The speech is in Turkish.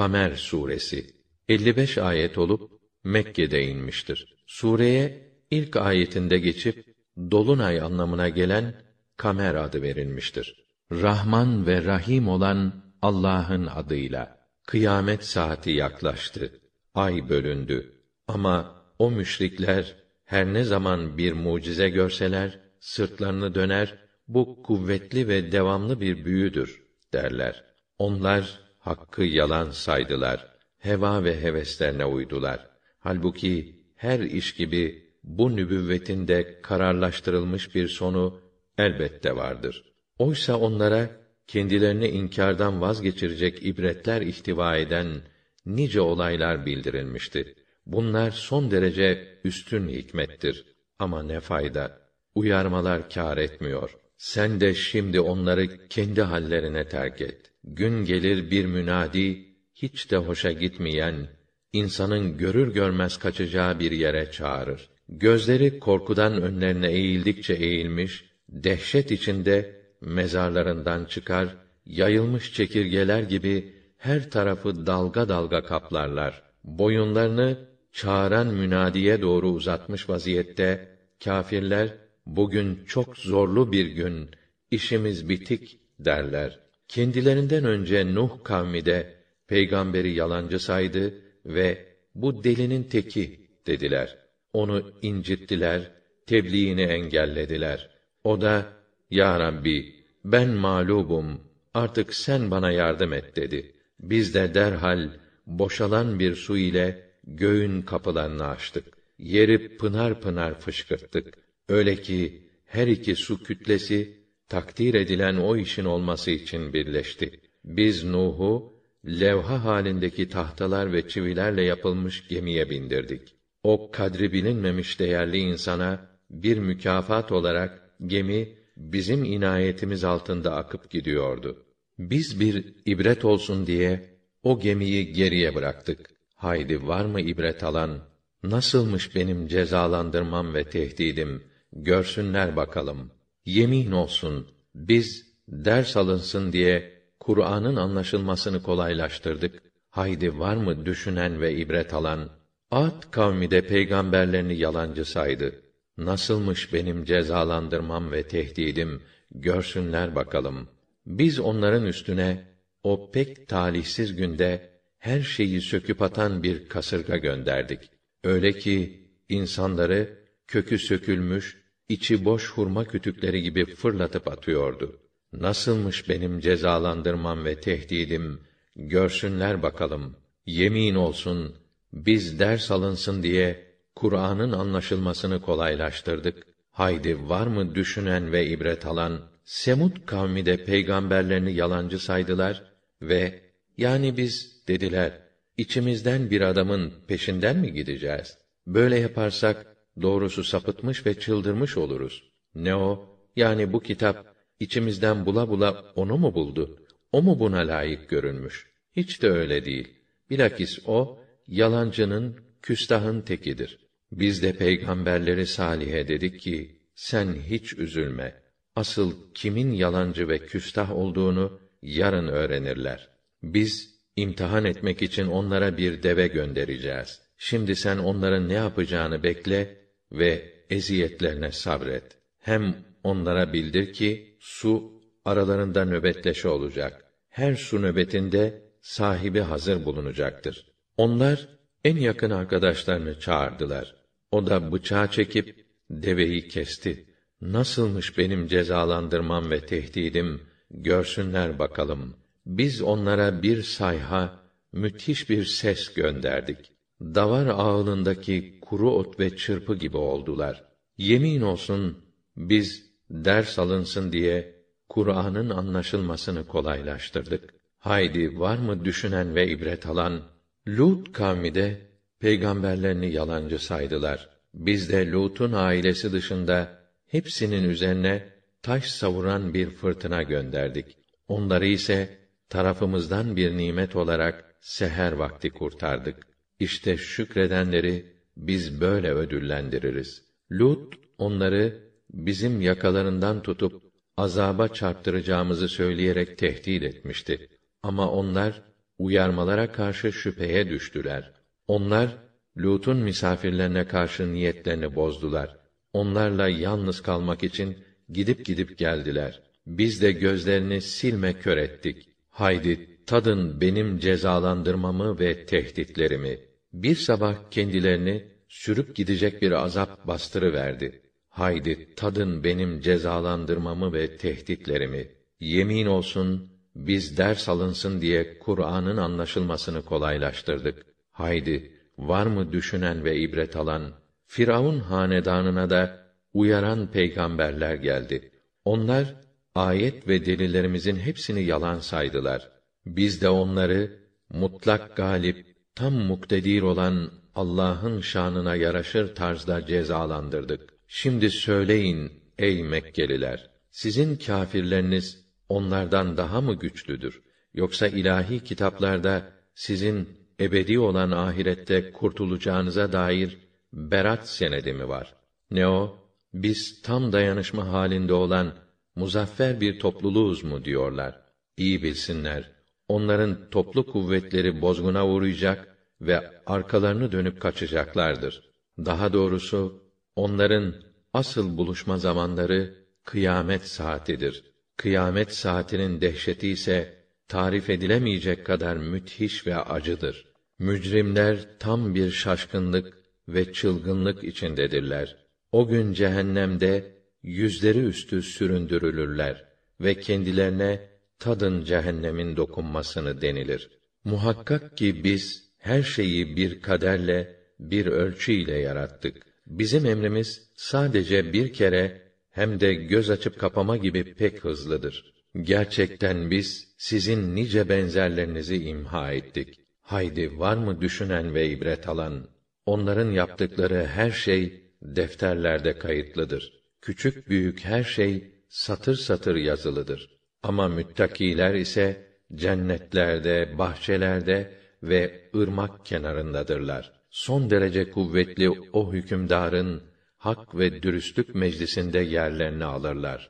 Kamer suresi 55 ayet olup Mekke'de inmiştir. Sureye ilk ayetinde geçip dolunay anlamına gelen Kamer adı verilmiştir. Rahman ve Rahim olan Allah'ın adıyla kıyamet saati yaklaştı. Ay bölündü. Ama o müşrikler her ne zaman bir mucize görseler sırtlarını döner bu kuvvetli ve devamlı bir büyüdür derler. Onlar hakkı yalan saydılar. Heva ve heveslerine uydular. Halbuki her iş gibi bu nübüvvetin de kararlaştırılmış bir sonu elbette vardır. Oysa onlara kendilerini inkardan vazgeçirecek ibretler ihtiva eden nice olaylar bildirilmişti. Bunlar son derece üstün hikmettir. Ama ne fayda? Uyarmalar kâr etmiyor. Sen de şimdi onları kendi hallerine terk et. Gün gelir bir münadi, hiç de hoşa gitmeyen, insanın görür görmez kaçacağı bir yere çağırır. Gözleri korkudan önlerine eğildikçe eğilmiş, dehşet içinde mezarlarından çıkar, yayılmış çekirgeler gibi her tarafı dalga dalga kaplarlar. Boyunlarını çağıran münadiye doğru uzatmış vaziyette kâfirler bugün çok zorlu bir gün, işimiz bitik derler. Kendilerinden önce Nuh kavmi de peygamberi yalancı saydı ve bu delinin teki dediler. Onu incittiler, tebliğini engellediler. O da ya Rabbi ben mağlubum artık sen bana yardım et dedi. Biz de derhal boşalan bir su ile göğün kapılarını açtık. Yeri pınar pınar fışkırttık. Öyle ki her iki su kütlesi takdir edilen o işin olması için birleşti. Biz Nuh'u levha halindeki tahtalar ve çivilerle yapılmış gemiye bindirdik. O kadri bilinmemiş değerli insana bir mükafat olarak gemi bizim inayetimiz altında akıp gidiyordu. Biz bir ibret olsun diye o gemiyi geriye bıraktık. Haydi var mı ibret alan? Nasılmış benim cezalandırmam ve tehdidim? Görsünler bakalım. Yemin olsun biz ders alınsın diye Kur'an'ın anlaşılmasını kolaylaştırdık. Haydi var mı düşünen ve ibret alan? Ad kavmi de peygamberlerini yalancı saydı. Nasılmış benim cezalandırmam ve tehdidim? Görsünler bakalım. Biz onların üstüne o pek talihsiz günde her şeyi söküp atan bir kasırga gönderdik. Öyle ki insanları kökü sökülmüş, içi boş hurma kütükleri gibi fırlatıp atıyordu. Nasılmış benim cezalandırmam ve tehdidim? Görsünler bakalım. Yemin olsun biz ders alınsın diye Kur'an'ın anlaşılmasını kolaylaştırdık. Haydi var mı düşünen ve ibret alan? Semud kavmi de peygamberlerini yalancı saydılar ve yani biz dediler içimizden bir adamın peşinden mi gideceğiz? Böyle yaparsak doğrusu sapıtmış ve çıldırmış oluruz. Ne o? Yani bu kitap içimizden bula bula onu mu buldu? O mu buna layık görünmüş? Hiç de öyle değil. Bilakis o yalancının, küstahın tekidir. Biz de peygamberleri salihe dedik ki sen hiç üzülme. Asıl kimin yalancı ve küstah olduğunu yarın öğrenirler. Biz imtihan etmek için onlara bir deve göndereceğiz. Şimdi sen onların ne yapacağını bekle ve eziyetlerine sabret. Hem onlara bildir ki su aralarında nöbetleşe olacak. Her su nöbetinde sahibi hazır bulunacaktır. Onlar en yakın arkadaşlarını çağırdılar. O da bıçağı çekip deveyi kesti. Nasılmış benim cezalandırmam ve tehdidim görsünler bakalım. Biz onlara bir sayha, müthiş bir ses gönderdik. Davar ağılındaki kuru ot ve çırpı gibi oldular. Yemin olsun biz ders alınsın diye Kur'an'ın anlaşılmasını kolaylaştırdık. Haydi var mı düşünen ve ibret alan? Lut kavmi de peygamberlerini yalancı saydılar. Biz de Lut'un ailesi dışında hepsinin üzerine taş savuran bir fırtına gönderdik. Onları ise tarafımızdan bir nimet olarak seher vakti kurtardık. İşte şükredenleri biz böyle ödüllendiririz. Lut onları bizim yakalarından tutup azaba çarptıracağımızı söyleyerek tehdit etmişti. Ama onlar uyarmalara karşı şüpheye düştüler. Onlar Lut'un misafirlerine karşı niyetlerini bozdular. Onlarla yalnız kalmak için gidip gidip geldiler. Biz de gözlerini silme kör ettik. Haydi tadın benim cezalandırmamı ve tehditlerimi. Bir sabah kendilerini sürüp gidecek bir azap bastırıverdi. Haydi tadın benim cezalandırmamı ve tehditlerimi. Yemin olsun biz ders alınsın diye Kur'an'ın anlaşılmasını kolaylaştırdık. Haydi var mı düşünen ve ibret alan? Firavun hanedanına da uyaran peygamberler geldi. Onlar ayet ve delillerimizin hepsini yalan saydılar. Biz de onları mutlak galip, tam muktedir olan Allah'ın şanına yaraşır tarzda cezalandırdık. Şimdi söyleyin ey Mekkeliler, sizin kâfirleriniz onlardan daha mı güçlüdür? Yoksa ilahi kitaplarda sizin ebedi olan ahirette kurtulacağınıza dair berat senedi mi var? Ne o? Biz tam dayanışma halinde olan muzaffer bir topluluğuz mu diyorlar. İyi bilsinler. Onların toplu kuvvetleri bozguna uğrayacak ve arkalarını dönüp kaçacaklardır. Daha doğrusu onların asıl buluşma zamanları kıyamet saatidir. Kıyamet saatinin dehşeti ise tarif edilemeyecek kadar müthiş ve acıdır. Mücrimler tam bir şaşkınlık ve çılgınlık içindedirler. O gün cehennemde yüzleri üstü süründürülürler ve kendilerine tadın cehennemin dokunmasını denilir. Muhakkak ki biz her şeyi bir kaderle, bir ölçü ile yarattık. Bizim emrimiz sadece bir kere hem de göz açıp kapama gibi pek hızlıdır. Gerçekten biz sizin nice benzerlerinizi imha ettik. Haydi var mı düşünen ve ibret alan? Onların yaptıkları her şey defterlerde kayıtlıdır. Küçük büyük her şey satır satır yazılıdır. Ama müttakiler ise cennetlerde, bahçelerde ve ırmak kenarındadırlar. Son derece kuvvetli o hükümdarın hak ve dürüstlük meclisinde yerlerini alırlar.